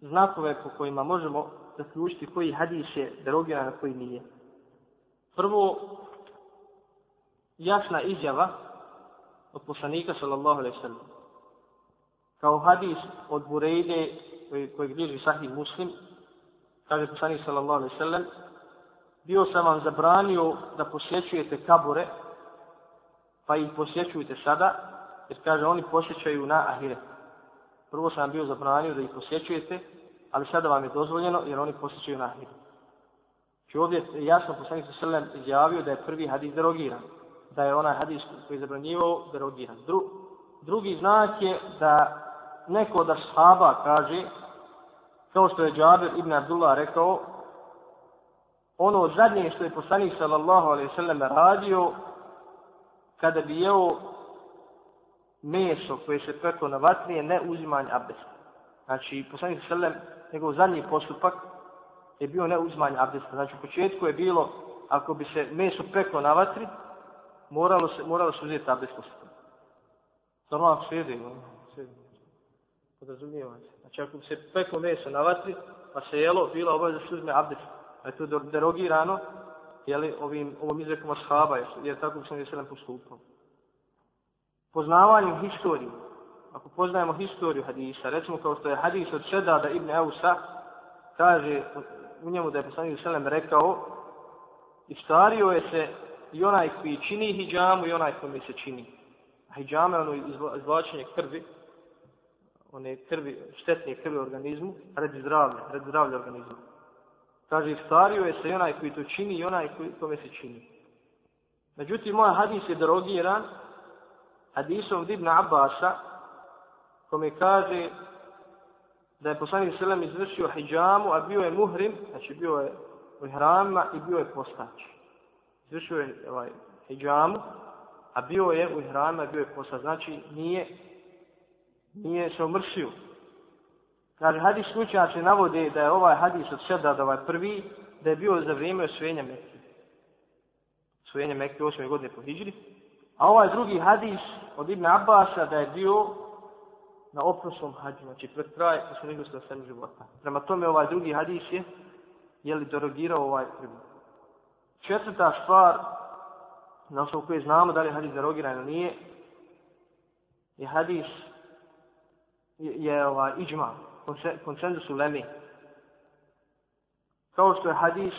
znakove po kojima možemo zaključiti koji hadis je derogiran, a koji nije. Prvo, jasna izjava od poslanika sallallahu alaihi sallam. Kao hadis od Burejde koji, kojeg bliži sahih muslim, kaže poslanik sallallahu alaihi sallam, bio sam vam zabranio da posjećujete kabure, pa ih posjećujete sada, jer kaže oni posjećaju na ahire. Prvo sam bio zabranio da ih posjećujete, ali sada vam je dozvoljeno jer oni posjećuju na ahire. Či ovdje jasno poslanik sallallahu alaihi izjavio da je prvi hadis derogiran, da je onaj hadis koji je zabranjivao derogiran. Dru, drugi znak je da neko od ashaba kaže, kao što je Džabir ibn Abdullah rekao, ono zadnje što je poslanik sallallahu alaihi sallam radio, kada bi jeo meso koje se peklo na vatri, je ne uzimanje abdesta. Znači, poslanik sallam, njegov zadnji postupak je bio ne uzimanje abdesta. Znači, u početku je bilo, ako bi se meso peklo na vatri, moralo se, moralo se uzeti abdest posle. Normalno slijedi, se Podrazumijeva se. Znači, ako bi se peklo meso na vatri, pa se jelo, bila obaveza se uzme abdest a je to derogirano jeli, ovim, ovom izrekom ashaba, jer tako bi se sedem postupao. Poznavanjem historije, ako poznajemo historiju hadisa, recimo kao što je hadis od Šedada ibn Eusa, kaže u njemu da je poslanik Selem rekao, istario je se i onaj koji čini hijjamu i onaj koji se čini. A hijjama je ono izvlačenje krvi, one krvi, štetne krvi organizmu, radi zdravlja, radi zdravlja organizmu. Kaže, iftario je se i onaj koji to čini i onaj koji tome se čini. Međutim, moj hadis je derogiran hadisom od Ibn Abbasa, kome kaže da je poslanik Selem izvršio hijjamu, a bio je muhrim, znači bio je u ihramima i bio je postač. Izvršio je ovaj, hijjamu, a bio je u ihramima bio je postač. Znači, nije, nije se omršio. Kaže, hadis slučajači navode da je ovaj hadis od seda, da ovaj prvi, da je bio za vrijeme osvojenja Mekke. Osvojenja Mekke 8. godine po Hidžri. A ovaj drugi hadis od Ibn Abbasa da je bio na oproslom hađu, znači pred kraj poslanika sa života. Prema tome ovaj drugi hadis je je li derogirao ovaj prvi. Četvrta stvar na osnovu koje znamo da li je hadis derogiran ili nije je hadis je, je ovaj iđma, konsenzus u Lemi. Kao što je hadis,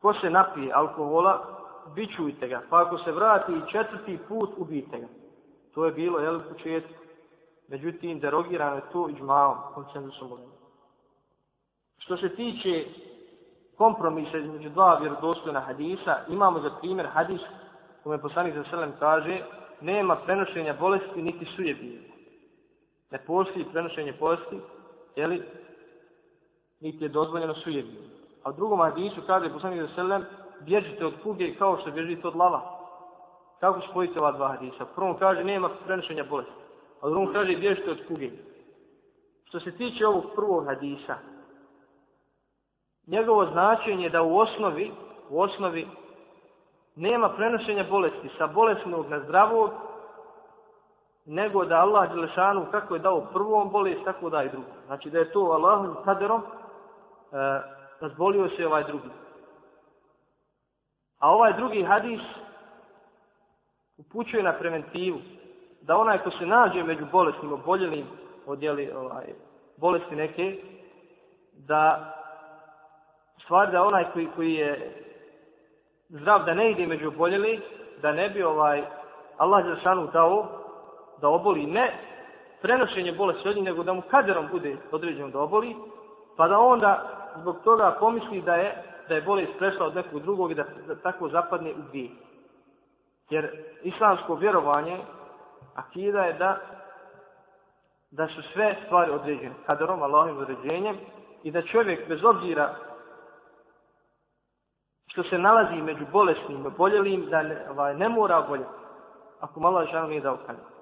ko se napije alkohola, bićujte ga, pa ako se vrati četvrti put, ubijte ga. To je bilo, jel, u početku. Međutim, derogirano je to iđmaom, konsenzusom ulema. Što se tiče kompromisa između dva vjerodostojna hadisa, imamo za primjer hadis kome poslanik za selem kaže nema prenošenja bolesti niti sujebije ne postoji prenošenje bolesti, jeli, niti je dozvoljeno sujebi. A u drugom hadisu kaže poslanik za selem, bježite od kuge kao što bježite od lava. Kako spojite ova dva hadisa? Prvom kaže nema prenošenja bolesti. A drugom kaže bježite od kuge. Što se tiče ovog prvog hadisa, njegovo značenje da u osnovi, u osnovi, nema prenošenja bolesti sa bolesnog na zdravog, nego da Allah Đelešanu kako je dao prvom bolest, tako da i drugom. Znači da je to Allahom kaderom e, razbolio se ovaj drugi. A ovaj drugi hadis upućuje na preventivu da onaj ko se nađe među bolesnim, oboljelim od jeli, ovaj, bolesti neke, da stvar da onaj koji, koji je zdrav da ne ide među oboljeli, da ne bi ovaj Allah Đelešanu dao da oboli ne prenošenje bolesti od njih, nego da mu kaderom bude određeno da oboli, pa da onda zbog toga pomisli da je da je bolest prešla od nekog drugog i da, da tako zapadne u grijeh. Jer islamsko vjerovanje, akida je da da su sve stvari određene kaderom, Allahim određenjem i da čovjek bez obzira što se nalazi među bolesnim i boljelim, da ne, ovaj, ne mora boljeti. ako malo žena nije dao kaderom.